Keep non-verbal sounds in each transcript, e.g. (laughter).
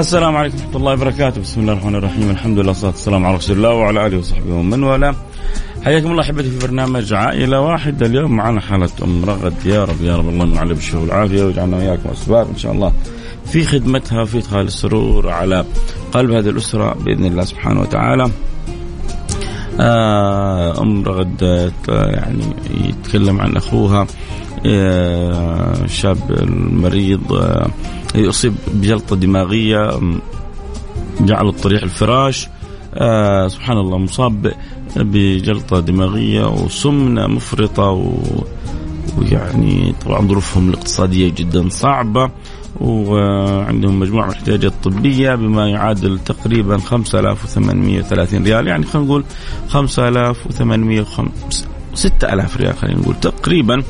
السلام عليكم ورحمة الله وبركاته، بسم الله الرحمن الرحيم، الحمد لله والصلاة والسلام على رسول الله وعلى آله وصحبه ومن والاه. حياكم الله أحبتي في برنامج عائلة واحدة، اليوم معنا حالة أم رغد. يا رب يا رب. الله من عليه بالشفاء والعافية ويجعلنا وإياكم أسباب إن شاء الله. في خدمتها في إدخال السرور على قلب هذه الأسرة بإذن الله سبحانه وتعالى. آه، أم رغد آه، يعني يتكلم عن أخوها. آه، شاب المريض آه، يصيب بجلطة دماغية جعل الطريح الفراش آه سبحان الله مصاب بجلطة دماغية وسمنة مفرطة و... ويعني طبعا ظروفهم الاقتصادية جدا صعبة وعندهم مجموعة من الاحتياجات الطبية بما يعادل تقريبا 5830 ريال يعني خلينا نقول 5800 6000 ريال خلينا نقول تقريبا.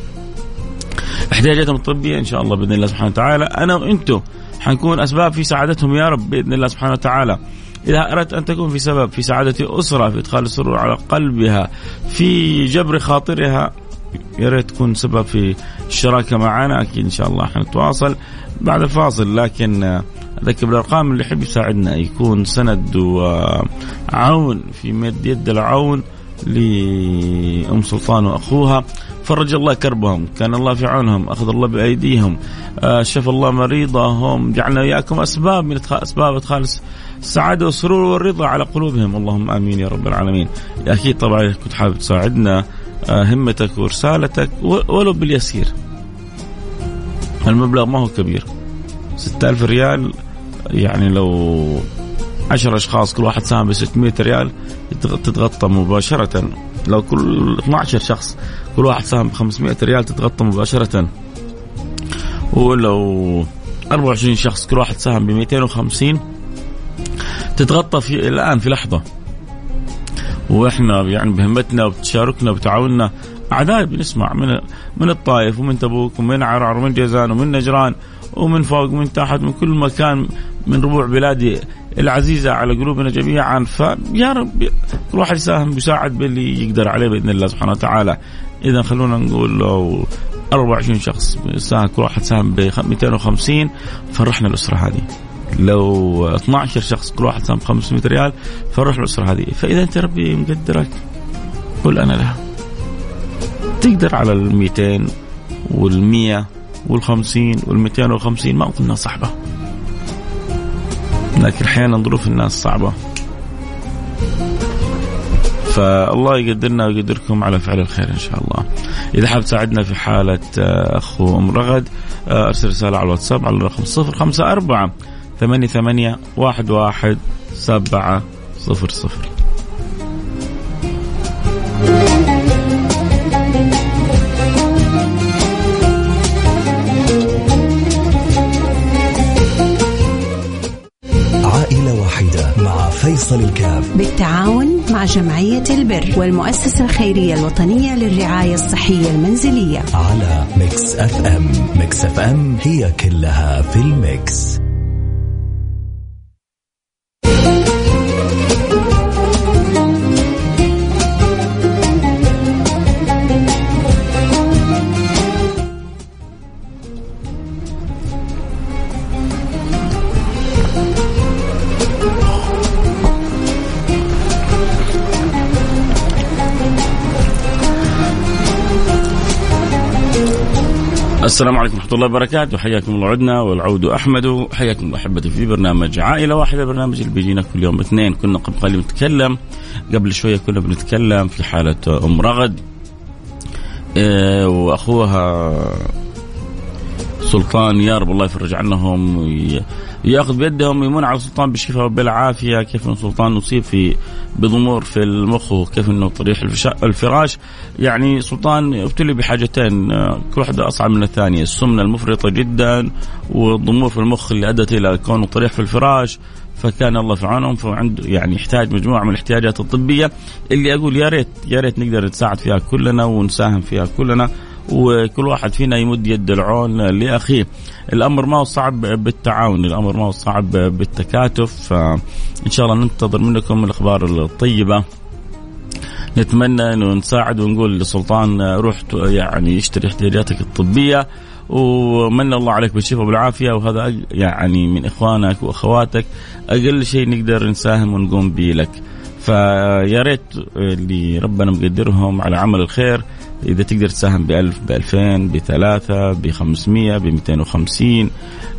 احتياجاتهم الطبية إن شاء الله بإذن الله سبحانه وتعالى. أنا وأنتم حنكون أسباب في سعادتهم يا رب بإذن الله سبحانه وتعالى. إذا أردت أن تكون في سبب في سعادة أسرة في إدخال السرور على قلبها في جبر خاطرها يا ريت تكون سبب في الشراكة معنا. أكيد إن شاء الله حنتواصل بعد الفاصل لكن أذكر بالأرقام اللي يحب يساعدنا يكون سند وعون في مد يد العون. لأم سلطان وأخوها. فرج الله كربهم كان الله في عونهم أخذ الله بأيديهم آه شفى الله مريضهم جعلنا إياكم أسباب من أسباب إدخال السعادة والسرور والرضا على قلوبهم. اللهم آمين يا رب العالمين. أكيد طبعا كنت حابب تساعدنا آه همتك ورسالتك ولو باليسير. المبلغ ما هو كبير. ستة ألف ريال يعني لو عشر أشخاص كل واحد ساهم ب 600 ريال تتغطى مباشرة. لو كل 12 شخص كل واحد ساهم ب 500 ريال تتغطى مباشرة. ولو 24 شخص كل واحد ساهم ب 250 تتغطى في الآن في لحظة. وإحنا يعني بهمتنا وبتشاركنا وبتعاوننا. اعداد بنسمع من من الطائف ومن تبوك ومن عرعر ومن جازان ومن نجران. ومن فوق ومن تحت من كل مكان من ربوع بلادي العزيزة على قلوبنا جميعا. فيا رب كل واحد يساهم بيساعد باللي يقدر عليه بإذن الله سبحانه وتعالى. إذا خلونا نقول لو 24 شخص ساهم كل واحد ساهم ب 250 فرحنا الأسرة هذه. لو 12 شخص كل واحد ساهم 500 ريال فرح الأسرة هذه. فإذا أنت ربي مقدرك قل أنا لها. تقدر على ال 200 وال 100 وال50 وال250 ما كنا صحبة لكن أحيانا ظروف الناس صعبة. فالله يقدرنا ويقدركم على فعل الخير إن شاء الله. إذا حاب تساعدنا في حالة آه، أخو ام رغد آه، أرسل رسالة على الواتساب على الرقم 054 88 11 700 مع فيصل الكاف. بالتعاون مع جمعية البر والمؤسسة الخيرية الوطنية للرعاية الصحية المنزلية. على Mix FM. Mix FM هي كلها في ال mix. السلام عليكم ورحمة الله وبركاته. حياكم الله عدنا والعود أحمد. حياكم الله أحبتي في برنامج عائلة واحدة برنامج اللي بيجينا كل يوم اثنين. كنا قبل قليل نتكلم قبل شوية كنا بنتكلم في حالة أم رغد. إيه وأخوها السلطان يا رب الله يفرج عنهم يأخذ بيدهم يمون على السلطان بالشفاء وبالعافيه كيف إن السلطان اصيب في بضمور في المخ وكيف إنه طريح الفراش. يعني سلطان ابتلي بحاجتين كل واحدة أصعب من الثانية. السمنة المفرطة جدا والضمور في المخ اللي أدت إلى كونه طريح في الفراش. فكان الله في عونهم فعنده يعني يحتاج مجموعة من الاحتياجات الطبية. اللي أقول يا ريت يا ريت نقدر نتساعد فيها كلنا ونساهم فيها كلنا. وكل واحد فينا يمد يد العون لأخيه. الأمر ما هو صعب بالتعاون، الأمر ما هو صعب بالتكاتف، فإن شاء الله ننتظر منكم الأخبار الطيبة. نتمنى إنه نساعد ونقول للسلطان روح يعني اشتري احتياجاتك الطبية ومن الله عليك بالشفاء والعافية وهذا يعني من إخوانك وأخواتك أقل شيء نقدر نساهم ونقوم به لك. فيا ريت اللي ربنا مقدرهم على عمل الخير إذا تقدر تساهم ب 1000 ب 2000 بثلاثة ب 500 ب 250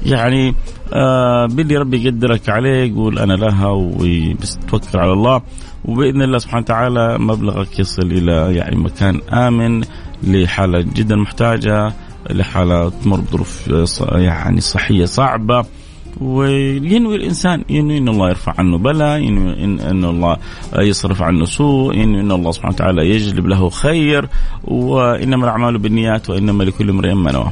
يعني آه باللي ربي يقدرك عليه قول أنا لها وبس توكل على الله. وبإذن الله سبحانه وتعالى مبلغك يصل إلى يعني مكان آمن لحالة جدا محتاجة لحالة تمر بظروف يعني صحية صعبة. وينوي الانسان ينوي إن الله يرفع عنه بلاء ينوي ان, إن الله يصرف عنه سوء ينوي إن الله سبحانه وتعالى يجلب له خير وإنما الأعمال بالنيات وإنما لكل امرئ ما نوى.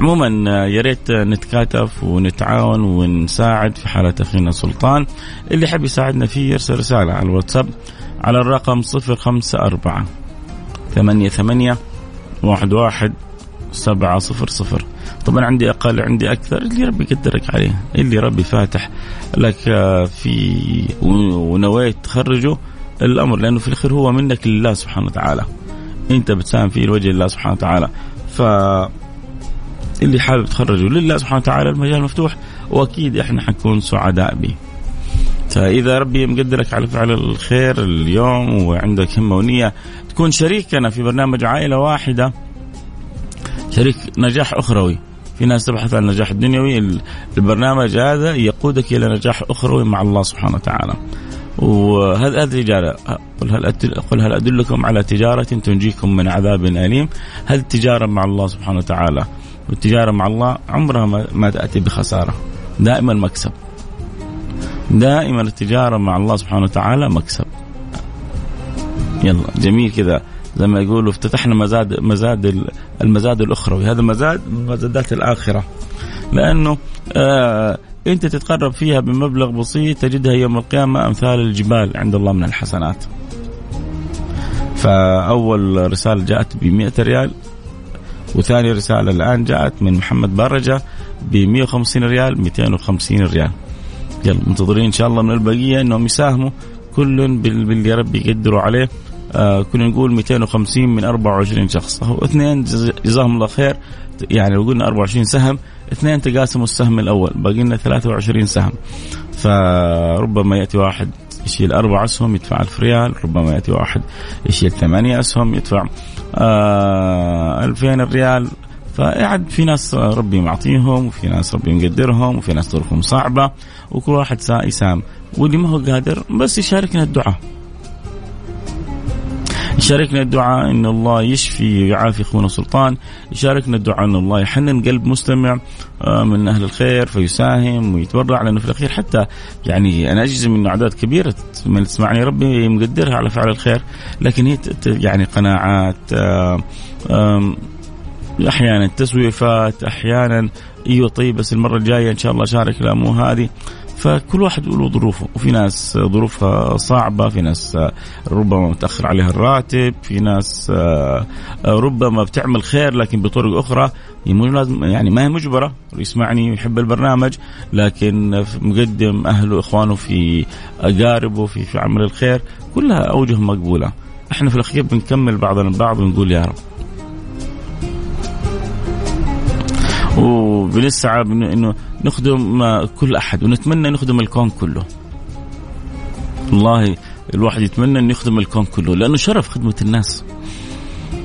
عموما يا ريت نتكاتف ونتعاون ونساعد في حالة أخينا سلطان اللي يحب يساعدنا فيه يرسل رسالة على الواتساب على الرقم 054 ثمانية ثمانية واحد واحد سبعة صفر صفر. طبعا عندي أقل عندي أكثر اللي ربي يقدرك عليه اللي ربي فاتح لك في ونويت تخرجه الأمر لأنه في الأخير هو منك لله سبحانه وتعالى. أنت بتساهم فيه لوجه الله سبحانه وتعالى. ف اللي حابب تخرجه لله سبحانه وتعالى المجال مفتوح وأكيد إحنا حنكون سعداء به. فإذا ربي مقدرك على فعل الخير اليوم وعندك همة ونية تكون شريكنا في برنامج عائلة واحدة. شريك نجاح أخروي. في ناس تبحث عن النجاح الدنيوي البرنامج هذا يقودك إلى نجاح أخروي مع الله سبحانه وتعالى. وهذا هذه تجارة قل هل قل هل أدلكم على تجارة تنجيكم من عذاب أليم؟ هذه التجارة مع الله سبحانه وتعالى. والتجارة مع الله عمرها ما تأتي بخسارة. دائما مكسب. دائما التجارة مع الله سبحانه وتعالى مكسب. يلا جميل كذا. زي ما يقولوا افتتحنا مزاد مزاد المزاد الأخروي هذا مزاد من مزادات الآخرة لأنه آه أنت تتقرب فيها بمبلغ بسيط تجدها يوم القيامة أمثال الجبال عند الله من الحسنات. فأول رسالة جاءت ب 100 ريال وثاني رسالة الآن جاءت من محمد برجه ب 150 ريال 250 ريال. يلا منتظرين إن شاء الله من البقية إنهم يساهموا كل باللي ربي يقدروا عليه آه كنا نقول 250 من 24 شخص. هو اثنين جزاهم الله خير. يعني لو قلنا 24 سهم اثنين تقاسموا السهم الأول. باقي لنا 23 سهم. فربما يأتي واحد يشيل أربع أسهم يدفع 1000 ريال. ربما يأتي واحد يشيل ثمانية أسهم يدفع آه 2000 ريال. فقعد في ناس ربي معطيهم وفي ناس ربي مقدرهم وفي ناس ظروفهم صعبة وكل واحد يسام واللي ما هو قادر بس يشاركنا الدعاء. يشاركنا الدعاء إن الله يشفي ويعافي اخونا سلطان يشاركنا الدعاء إن الله يحنن قلب مستمع آه، من أهل الخير فيساهم ويتبرع لأنه في الأخير. حتى يعني أنا أجزم إنه أعداد كبيرة من تسمعني ربي مقدرها على فعل الخير. لكن هي يعني قناعات أحيانا تسويفات أحيانا أيوه طيب بس المرة الجاية إن شاء الله شارك الامو هذه. فكل واحد له ظروفه. وفي ناس ظروفها صعبة في ناس ربما متأخر عليها الراتب في ناس ربما بتعمل خير لكن بطرق أخرى. لازم يعني ما هي مجبرة. يسمعني ويحب البرنامج لكن مقدم أهله إخوانه في أقاربه في, في عمل الخير كلها أوجه مقبولة. إحنا في الأخير بنكمل بعضنا البعض ونقول يا رب. وبنسعى انه نخدم كل أحد ونتمنى نخدم الكون كله. والله الواحد يتمنى إنه يخدم الكون كله لأنه شرف خدمة الناس.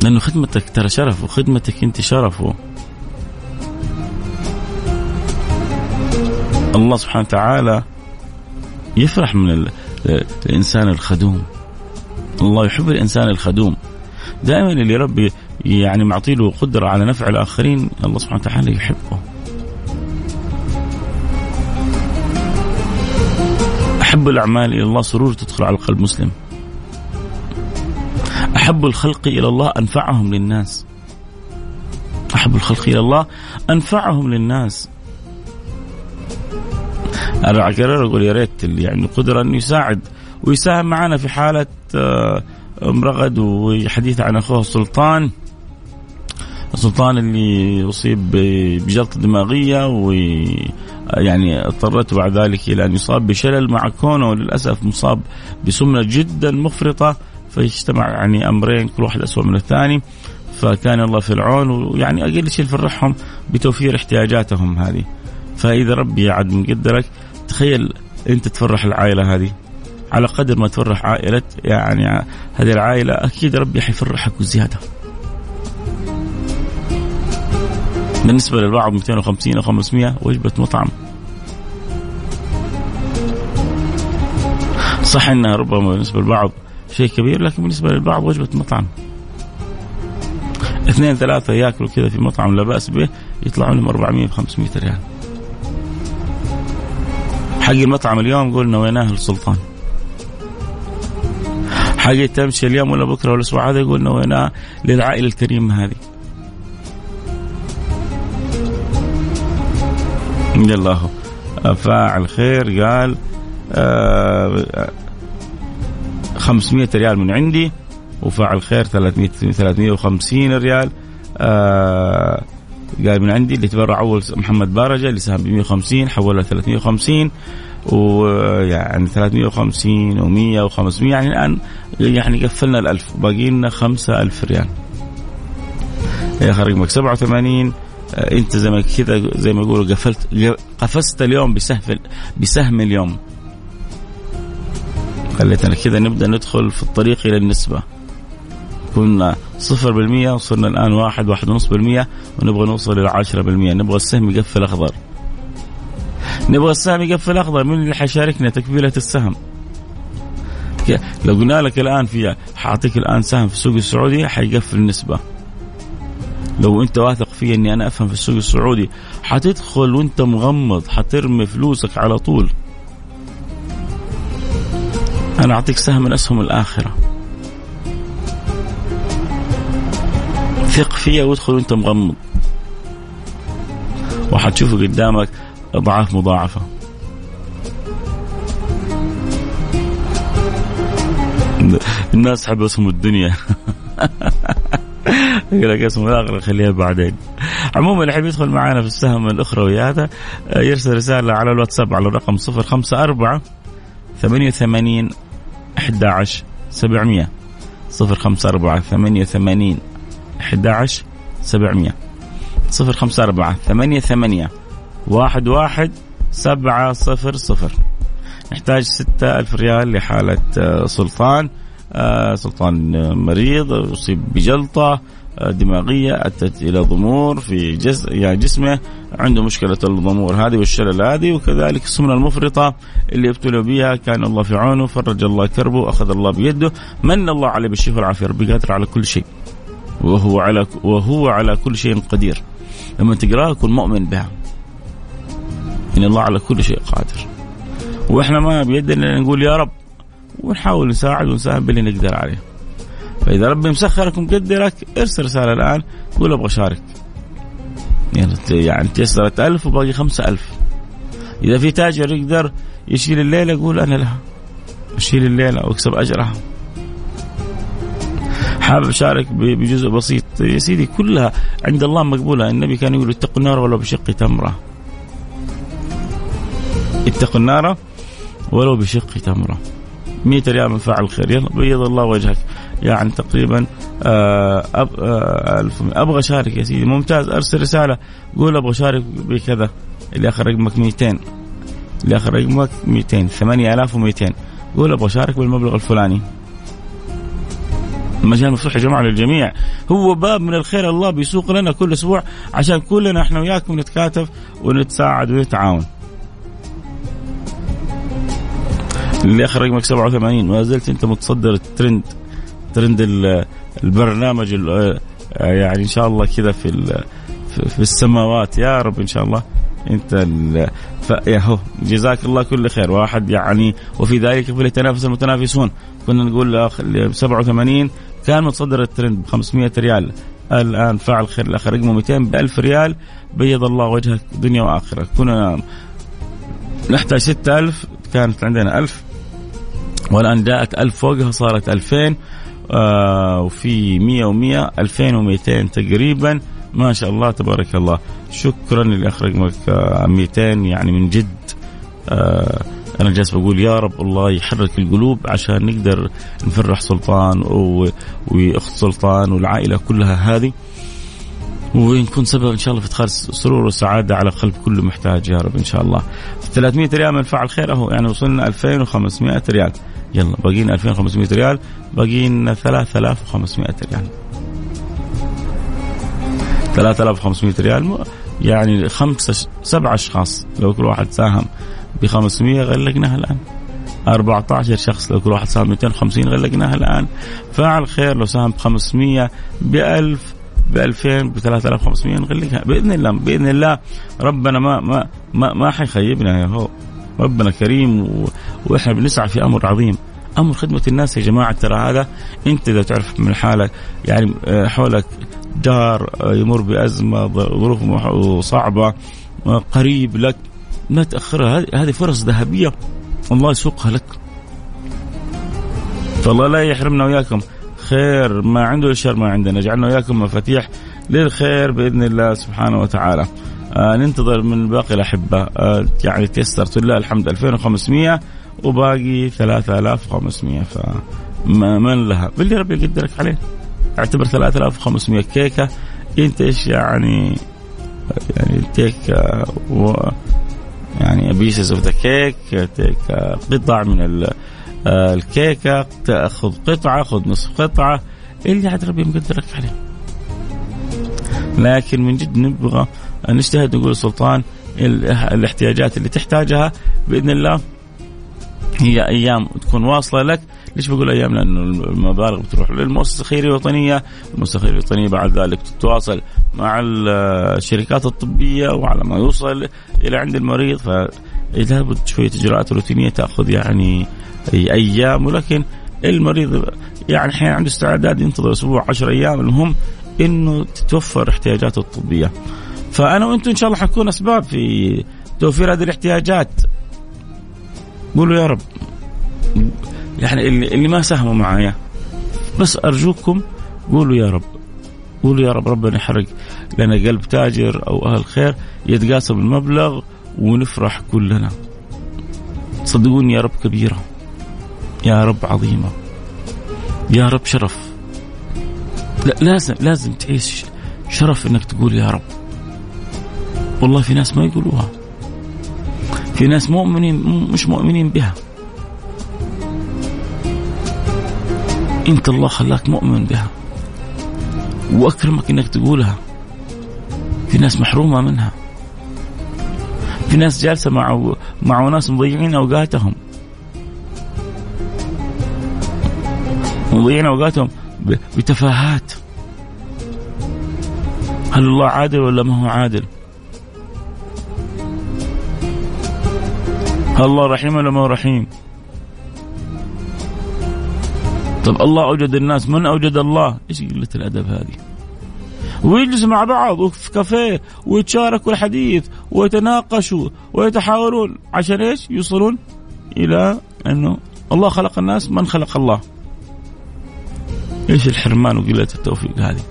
لأنه خدمتك ترى شرف وخدمتك أنت شرف الله سبحانه وتعالى يفرح من الإنسان الخدوم. الله يحب الإنسان الخدوم. دائما اللي ربي يعني معطي له قدرة على نفع الآخرين الله سبحانه وتعالى يحبه. أحب الأعمال إلى الله سرور تدخل على القلب مسلم. أحب الخلق إلى الله أنفعهم للناس. أحب الخلق إلى الله أنفعهم للناس. أنا على أقول يا ريت اللي يعني قدرة أنه يساعد ويساهم معنا في حالة آه، أم رغد وحديث عن أخوه سلطان. السلطان اللي أصيب بجلطة دماغية و يعني اضطرته بعد ذلك إلى أن يصاب بشلل مع كونه للأسف مصاب بسمنة جدا مفرطة فيجتمع يعني أمرين كل واحد اسوء من الثاني. فكان الله في العون ويعني أقل شيء نفرحهم بتوفير احتياجاتهم هذه. فإذا ربي عاد مقدرك تخيل أنت تفرح العائلة هذه. على قدر ما تفرح عائلة يعني هذه العائلة أكيد ربي حيفرحك وزيادة. بالنسبة للبعض 250 أو 500 وجبة مطعم. صح انها ربما بالنسبة للبعض شيء كبير لكن بالنسبة للبعض وجبة مطعم. اثنين ثلاثة ياكلوا كذا في مطعم لا بأس به يطلعوا لهم 400 500 ريال. حق المطعم اليوم قلنا ويناه السلطان. حاجة تمشي اليوم ولا بكرة ولا الأسبوع هذا يقول ويناه للعائلة الكريمة هذه. (laughs) هو. فاعل خير قال آه 500 ريال من عندي وفاعل خير 300 350 ريال آه قال من عندي اللي تبرع أول محمد بارجه اللي ساهم ب 150 حولها 350 ويعني 350 و100 و500 يعني الآن يعني قفلنا ال1000 باقي لنا 5000 ريال. يا أخي رقمك 87 انت زي ما كذا زي ما يقولوا قفلت قفزت اليوم بسهم بسهم اليوم. خليتنا كذا نبدأ ندخل في الطريق إلى النسبة. كنا صفر بالمية وصرنا الآن واحد واحد ونص بالمية ونبغى نوصل إلى عشرة بالمية. نبغى السهم يقفل أخضر. نبغى السهم يقفل أخضر. من اللي حيشاركنا تكفيلة السهم؟ لو قلنا لك الآن في حأعطيك الآن سهم في السوق السعودي حيقفل النسبة. لو انت واثق في اني أنا افهم في السوق السعودي حتدخل وانت مغمض حترمي فلوسك على طول. أنا أعطيك سهم من أسهم الآخرة. ثق فيها وادخل وانت مغمض. وحتشوف قدامك أضعاف مضاعفة. الناس حب اسهم الدنيا. (laughs) (laughs) يقول لك اسم الآخر خليها بعدين. عموما اللي يحب يدخل معنا في السهم الاخروي هذا يرسل رسالة على الواتساب على الرقم 054 88 11 700 054 88 11 700 054 88 11 700 نحتاج 6000 ريال لحالة آه، سلطان. آه، سلطان مريض أصيب بجلطة آه، دماغية أتت إلى ضمور في جس يعني جسمه عنده مشكلة الضمور هذه والشلل هذه وكذلك السمنة المفرطة اللي ابتلوا بها كان الله في عونه فرج الله كربه أخذ الله بيده من الله عليه بالشفاء والعافية ربي قادر على كل شيء وهو على وهو على كل شيء قدير. لما تقراها كن مؤمن بها. إن الله على كل شيء قادر. وإحنا ما بيدنا نقول يا رب. ونحاول نساعد ونساهم باللي نقدر عليه. فإذا ربي مسخرك ومقدرك ارسل رسالة الآن قول أبغى أشارك. يعني يعني تيسرت ألف وباقي خمسة ألف. إذا في تاجر يقدر يشيل الليلة يقول أنا لها أشيل الليلة وأكسب أجرها. حابب أشارك بجزء بسيط. يا سيدي كلها عند الله مقبولة. النبي كان يقول اتقوا النار ولو بشق تمرة. اتقوا النار ولو بشق تمرة. 100 ريال من فاعل الخير يلا بيض الله وجهك. يعني تقريبا آه، أب آه، أبغى أشارك يا سيدي. ممتاز. أرسل رسالة. قول أبغى أشارك بكذا. اللي آخر رقمك 200 اللي آخر رقمك 200 8200 قول أبغى أشارك بالمبلغ الفلاني. المجال مفتوح يا جماعة للجميع. هو باب من الخير. الله بيسوق لنا كل أسبوع عشان كلنا إحنا وياكم نتكاتف ونتساعد ونتعاون. اللي اخر رقمك 87 ما زلت أنت متصدر الترند ترند البرنامج يعني إن شاء الله كذا في في السماوات. يا رب إن شاء الله أنت ال... هو جزاك الله كل خير. واحد يعني وفي ذلك فليتنافس المتنافسون. كنا نقول 87 كان متصدر الترند ب 500 ريال. الآن فاعل خير. الآخر رقمه 200 ب 1000 ريال. بيض الله وجهك دنيا وآخرة. كنا نحتاج 6000 كانت عندنا 1000 والآن جاءت 1000 فوقها صارت 2000 آه وفي 100 و100 2200 تقريبا. ما شاء الله تبارك الله. شكرا للاخ رقمك آه 200 يعني من جد آه أنا جالس بقول يا رب الله يحرك القلوب عشان نقدر نفرح سلطان وأخت سلطان والعائلة كلها هذه. ونكون سبب إن شاء الله في إدخال سرور وسعادة على قلب كل محتاج. يا رب إن شاء الله. 300 ريال من فعل خير. أهو يعني وصلنا 2500 ريال. يلا باقينا 2500 ريال. باقينا 3500 ريال. 3500 ريال. يعني خمسة سبع أشخاص. لو كل واحد ساهم ب 500 غلقناها الآن. 14 شخص لو كل واحد ساهم 250 غلقناها الآن. فاعل خير لو ساهم ب 500 ب 1000 ب 2000 ب 3500 نغلقها. بإذن الله بإذن الله ربنا ما ما ما, ما حيخيبنا يا هو. ربنا كريم و... وإحنا بنسعى في أمر عظيم. أمر خدمة الناس يا جماعة ترى هذا أنت إذا تعرف من حالك يعني آه، حولك جار آه، يمر بأزمة ظروف صعبة آه، قريب لك ما تأخرها. هذه فرص ذهبية. الله يسوقها لك. فالله لا يحرمنا وياكم. خير ما عنده الشر ما عندنا. جعلنا وياكم مفاتيح للخير بإذن الله سبحانه وتعالى. آه ننتظر من باقي الأحبة. آه يعني تيسرت لله الحمد. 2500 وباقي 3500 فمن لها. باللي ربي يقدرك عليه. اعتبر 3500 كيكة انت إيش يعني؟ يعني take و يعني pieces of the cake take قطع من الكيكة تأخذ قطعة خذ نصف قطعة اللي عاد ربي مقدرك عليه. لكن من جد نبغى نجتهد نقول سلطان الاحتياجات اللي تحتاجها بإذن الله هي أيام تكون واصلة لك. ليش بقول أيام؟ لأنه المبالغ بتروح للمؤسسة الخيرية الوطنية. المؤسسة الخيرية الوطنية بعد ذلك تتواصل مع الشركات الطبية وعلى ما يوصل إلى عند المريض. فلابد شوية إجراءات روتينية تأخذ يعني أيام ولكن المريض يعني أحيانا عنده استعداد ينتظر أسبوع 10 أيام. المهم إنه تتوفر احتياجاته الطبية. فأنا وأنتم إن شاء الله حنكون أسباب في توفير هذه الاحتياجات. قولوا يا رب. يعني اللي, اللي ما ساهموا معايا. بس أرجوكم قولوا يا رب. قولوا يا رب ربنا يحرق لنا قلب تاجر أو أهل خير يتقاسم المبلغ ونفرح كلنا. صدقوني يا رب كبيرة. يا رب عظيمة. يا رب شرف. لا لازم لازم تعيش شرف إنك تقول يا رب. والله في ناس ما يقولوها. في ناس مؤمنين مش مؤمنين بها. إنت الله خلاك مؤمن بها. وأكرمك إنك تقولها. في ناس محرومة منها. في ناس جالسة مع مع ناس مضيعين أوقاتهم. مضيعين أوقاتهم بتفاهات هل الله عادل ولا ما هو عادل؟ هل الله رحيم ولا ما هو رحيم؟ طب الله أوجد الناس من أوجد الله؟ إيش قلة الأدب هذه؟ ويجلسوا مع بعض في كافيه ويتشاركوا الحديث ويتناقشوا ويتحاورون عشان إيش؟ يوصلون إلى أنه الله خلق الناس من خلق الله. إيش الحرمان وقلة التوفيق هذه؟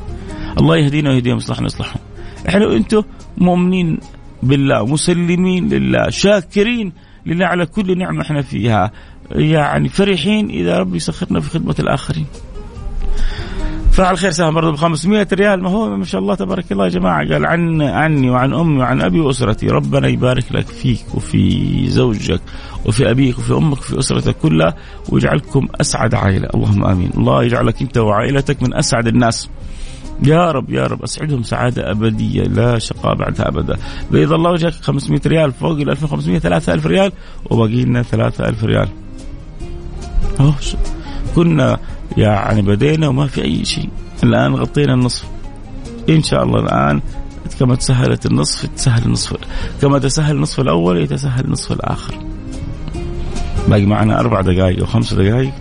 الله يهدينا ويهديهم يصلحنا يصلحهم. إحنا وأنتم مؤمنين بالله مسلمين لله شاكرين لله على كل نعمة إحنا فيها يعني فرحين إذا ربي يسخرنا في خدمة الآخرين. فعل خير سهم برضه ب 500 ريال. ما هو ما شاء الله تبارك الله يا جماعة. قال عن عني وعن أمي وعن أبي وأسرتي. ربنا يبارك لك فيك وفي زوجك وفي أبيك وفي أمك وفي أسرتك كلها ويجعلكم أسعد عائلة. اللهم آمين. الله يجعلك أنت وعائلتك من أسعد الناس. يا رب يا رب. أسعدهم سعادة أبدية لا شقاء بعدها أبدا. بيض الله وجهك 500 ريال فوق ال 2500 3000 ريال وباقي لنا 3000 ريال. أوه كنا يعني بدينا وما في أي شيء. الآن غطينا النصف. إن شاء الله الآن كما تسهلت النصف تسهل النصف كما تسهل النصف الأول يتسهل النصف الآخر. باقي معنا أربع دقائق أو خمس دقائق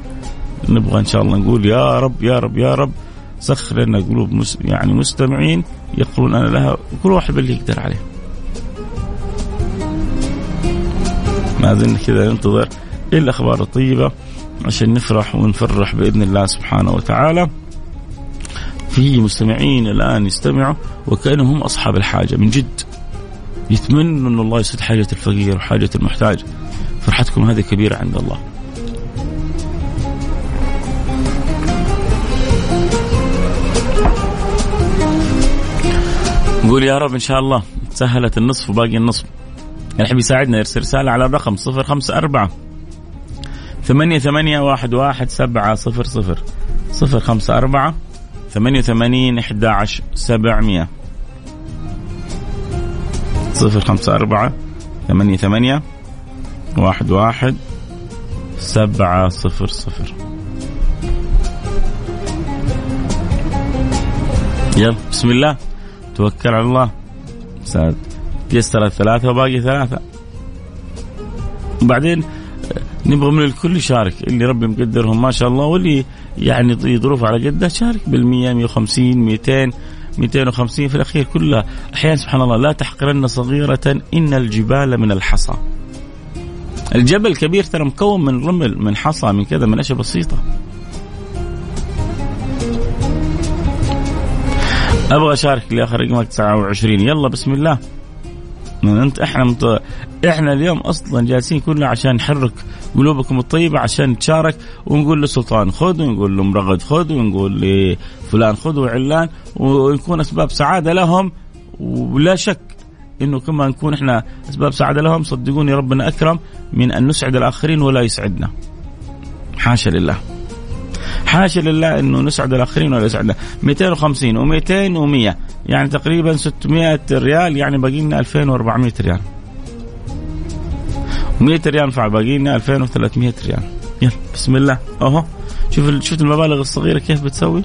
نبغى إن شاء الله نقول يا رب يا رب يا رب سخر لنا قلوب مس يعني مستمعين يقولون أنا لها وكل واحد باللي يقدر عليه. ما زلنا كذا ننتظر الأخبار الطيبة. عشان نفرح ونفرح بإذن الله سبحانه وتعالى. في مستمعين الآن يستمعوا وكأنهم هم أصحاب الحاجة من جد. يتمنوا أن الله يسد حاجة الفقير وحاجة المحتاج. فرحتكم هذه كبيرة عند الله. نقول يا رب إن شاء الله سهلت النصف وباقي النصف الحين يساعدنا يرسل رسالة على الرقم صفر خمسة أربعة ثمانية ثمانية واحد واحد سبعة صفر صفر. صفر خمسة أربعة ثمانية وثمانين إحدى عشر سبعمية. صفر خمسة أربعة ثمانية ثمانية واحد واحد سبعة صفر صفر. يلا بسم الله. توكل على الله. ساد تيسر الثلاثة وباقي ثلاثة. وبعدين نبغى من الكل يشارك. اللي ربي مقدرهم ما شاء الله واللي يعني ظروف على قده شارك بالمية 150 200 250 في الأخير كلها أحيانا سبحان الله لا تحقرن صغيرة إن الجبال من الحصى. الجبل الكبير ترى مكون من رمل من حصى من كذا من أشياء بسيطة. أبغى أشارك اللي اخر رقمك 29 يلا بسم الله. أنت إحنا مط... إحنا اليوم أصلا جالسين كلنا عشان نحرك قلوبكم الطيبة عشان نتشارك ونقول لسلطان خذ ونقول لمرغد خذ ونقول لفلان خذ وعلان ونكون أسباب سعادة لهم ولا شك إنه كما نكون إحنا أسباب سعادة لهم صدقوني ربنا أكرم من أن نسعد الآخرين ولا يسعدنا. حاشا لله. حاشا لله إنه نسعد الآخرين ولا يسعدنا. 250 و200 و100 يعني تقريبا 600 ريال يعني باقي لنا 2400 ريال. 100 ريال نفع باقي لنا 2300 ريال. يلا بسم الله. أهو. شوف شفت المبالغ الصغيرة كيف بتسوي.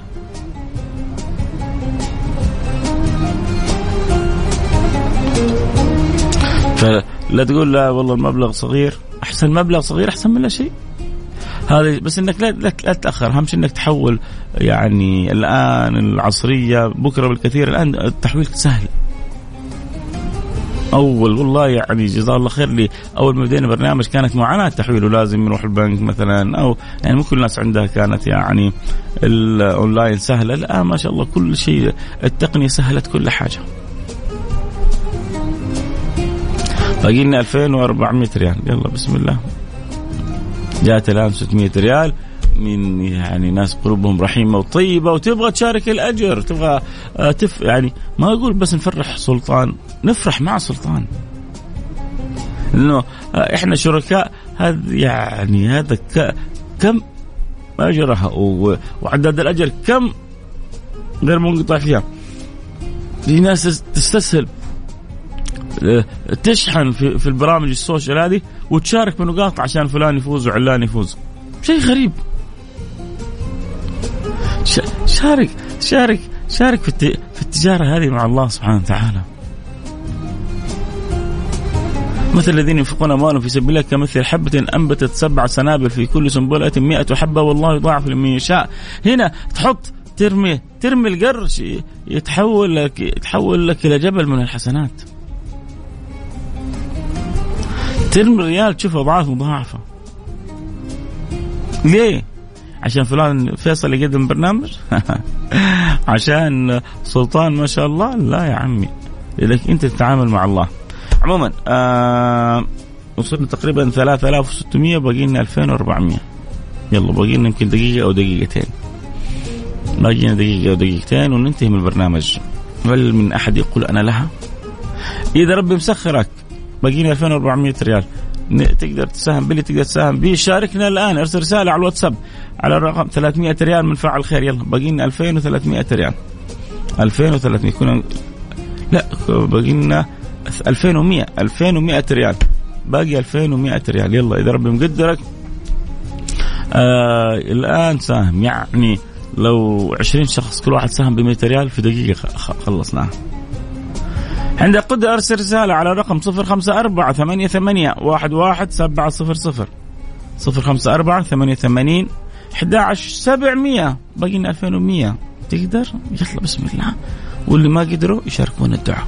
فلا تقول لا والله المبلغ صغير. أحسن مبلغ صغير أحسن من لا شيء. هذا بس إنك لا, لا, تاخر أهم شيء إنك تحول يعني الآن العصرية بكرة بالكثير. الآن التحويل سهل. أول والله يعني جزاه الله خير لي. أول ما بدينا برنامج كانت معاناة تحويله لازم نروح البنك مثلا أو يعني مو كل الناس عندها كانت يعني الأونلاين سهلة. الان ما شاء الله كل شيء التقنية سهلت كل حاجة. باقي لنا 2400 ريال. يلا بسم الله. جاءت الآن 600 ريال من يعني ناس قلوبهم رحيمة وطيبة وتبغى تشارك الأجر تبغى آه، تف يعني ما أقول بس نفرح سلطان نفرح مع سلطان. انه آه، إحنا شركاء هذا يعني هذا كم أجرها؟ وعداد الأجر كم؟ غير منقطع فيها. في ناس تستسهل تشحن في, في البرامج السوشيال هذه وتشارك بنقاط عشان فلان يفوز وعلان يفوز. شيء غريب. شارك شارك شارك في التجارة هذه مع الله سبحانه وتعالى. مثل الذين ينفقون أموالهم في سبيل الله كمثل حبة أنبتت سبع سنابل في كل سنبلة مئة حبة والله يضاعف لمن يشاء. هنا تحط ترمي ترمي القرش يتحول لك يتحول لك إلى جبل من الحسنات. ترمي ريال تشوف أضعاف مضاعفة ليه؟ عشان فلان فيصل يقدم برنامج؟ (laughs) عشان سلطان ما شاء الله؟ لا يا عمي لك أنت تتعامل مع الله. عموما آه وصلنا تقريبا 3600 باقي لنا 2400 يلا باقي لنا يمكن دقيقة أو دقيقتين باقي لنا دقيقة أو دقيقتين وننتهي من البرنامج هل من أحد يقول أنا لها؟ إذا ربي مسخرك باقي لنا 2400 ريال. تقدر تساهم باللي تقدر تساهم به. شاركنا الآن. ارسل رسالة على الواتساب على الرقم 300 ريال من فعل خير. يلا باقي لنا 2300 ريال. 2300 كنا لا باقي لنا 2100 2100 ريال. باقي 2100 ريال. يلا إذا ربي مقدرك. آه الآن ساهم. يعني لو 20 شخص كل واحد ساهم ب 100 ريال في دقيقة. خلصناها عندك قدرة أرسل رسالة على رقم صفر خمسة أربعة ثمانية ثمانية واحد واحد سبعة صفر صفر. صفر خمسة أربعة ثمانية ثمانين أحد عشر سبعمية باقي لنا ألفين ومية. تقدر؟ يلا بسم الله. واللي ما قدروا يشاركون الدعاء.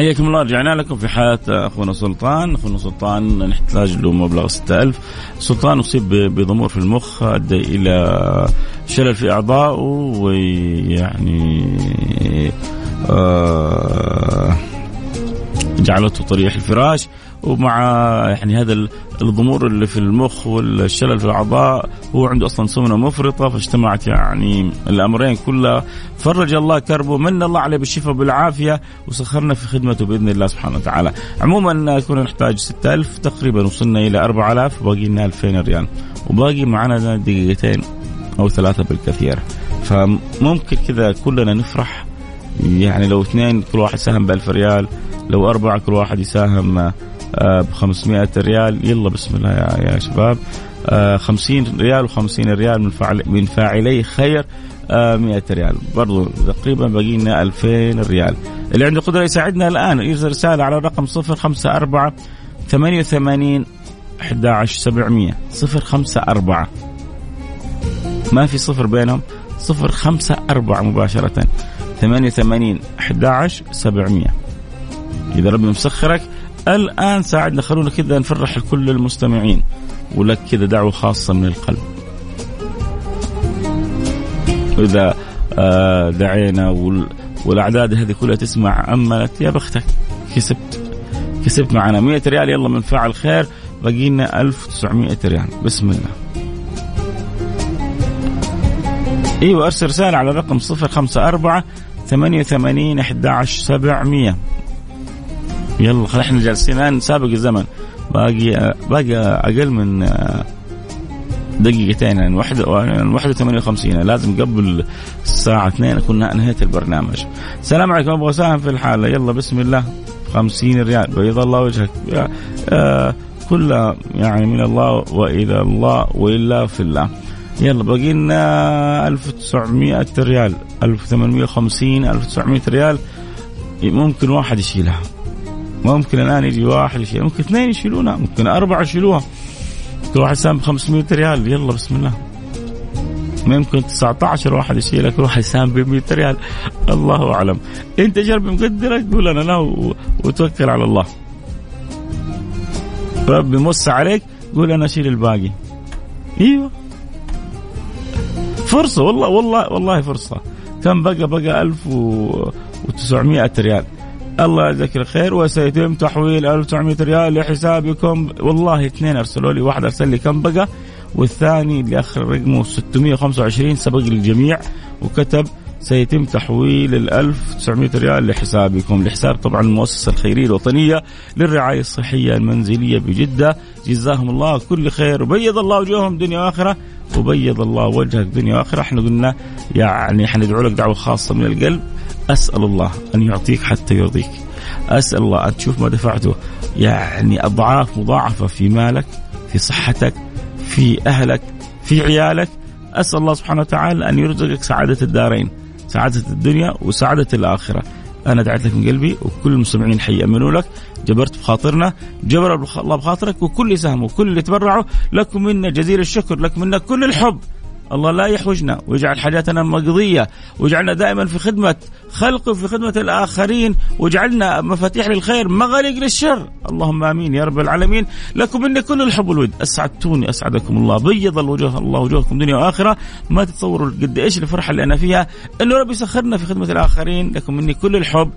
حياكم الله رجعنا لكم في حياة أخونا سلطان. أخونا سلطان نحتاج له مبلغ 6000 سلطان أصيب بضمور في المخ أدى إلى شلل في أعضائه ويعني آه جعلته طريح الفراش ومع يعني هذا الضمور اللي في المخ والشلل في الأعضاء هو عنده أصلا سمنة مفرطة فاجتمعت يعني الأمرين كلها. فرج الله كربه من الله عليه بالشفاء بالعافيه وسخرنا في خدمته بإذن الله سبحانه وتعالى. عموما كنا نحتاج 6000 تقريبا وصلنا إلى 4000 وباقي لنا 2000 ريال. وباقي معنا دقيقتين أو ثلاثة بالكثير. فممكن كذا كلنا نفرح يعني لو اثنين كل واحد ساهم ب 1000 ريال. لو أربعة كل واحد يساهم ب 500 ريال. يلا بسم الله يا, يا شباب. آه 50 ريال و50 ريال من فاعل من فاعلي خير آه 100 ريال. برضو تقريبا باقي لنا 2000 ريال. اللي عنده قدرة يساعدنا الآن يرسل رسالة على الرقم 054 88 11700 054 ما في صفر بينهم. 054 مباشرة. 88 11700 إذا ربي مسخرك الآن ساعدنا. خلونا كذا نفرح كل المستمعين. ولك كذا دعوة خاصة من القلب. وإذا آه، دعينا والأعداد هذه كلها تسمع املت يا بختك كسبت. كسبت معنا. 100 ريال يلا من فاعل خير. باقي لنا 1900 ريال. بسم الله. إيوه أرسل رسالة على الرقم 054 88 11 700 يلا إحنا جالسين الآن نسابق الزمن. باقي باقي أقل من دقيقتين يعني واحد واحد وثمانية وخمسين. لازم قبل الساعة اثنين أكون نهيت البرنامج. السلام عليكم أبغى أساهم في الحالة. يلا بسم الله. خمسين ريال. بيض الله وجهك. آه كلها يعني من الله وإلى الله وإلا في الله. يلا باقي لنا 1900 ريال. 1850 1900 ريال. ممكن واحد يشيلها. ممكن الآن يجي واحد يشيل. ممكن اثنين يشيلونها. ممكن أربعة يشيلوها. كل واحد سام ب 500 ريال. يلا بسم الله. ممكن 19 واحد يشيلها. كل واحد يساهم ب 100 ريال. الله أعلم. أنت جرب مقدرك قول أنا لا وتوكل على الله. ربي موسى عليك. قول أنا أشيل الباقي. إيوه. فرصة والله والله والله فرصة. كم بقى؟ بقى 1900 ريال. الله يجزاك الخير. وسيتم تحويل 1900 ريال لحسابكم. والله اثنين أرسلوا لي واحد أرسل لي كم بقى والثاني اللي اخر رقمه 625 سبق للجميع. وكتب سيتم تحويل ال 1900 ريال لحسابكم. لحساب طبعا المؤسسة الخيرية الوطنية للرعاية الصحية المنزلية بجدة. جزاهم الله كل خير. وبيض الله وجوههم دنيا وآخرة. وبيض الله وجهك دنيا وآخرة. إحنا قلنا يعني حندعو لك دعوة خاصة من القلب. أسأل الله أن يعطيك حتى يرضيك. أسأل الله أن تشوف ما دفعته. يعني أضعاف مضاعفة في مالك في صحتك في أهلك في عيالك. أسأل الله سبحانه وتعالى أن يرزقك سعادة الدارين سعادة الدنيا وسعادة الآخرة. أنا دعيت لك من قلبي وكل المستمعين حيأمنوا لك. جبرت بخاطرنا جبر الله بخاطرك وكل سهم وكل اللي تبرعوا لكم منا جزيل الشكر لكم منا كل الحب. الله لا يحوجنا. ويجعل حاجاتنا مقضية ويجعلنا دائما في خدمة خلقه وفي خدمة الآخرين. ويجعلنا مفاتيح للخير مغاليق للشر. اللهم آمين يا رب العالمين. لكم مني كل الحب والود. أسعدتوني أسعدكم الله. بيض الوجوه الله وجوهكم دنيا وآخرة. ما تتصوروا قد إيش الفرحة اللي أنا فيها. أنه ربي سخرنا في خدمة الآخرين. لكم مني كل الحب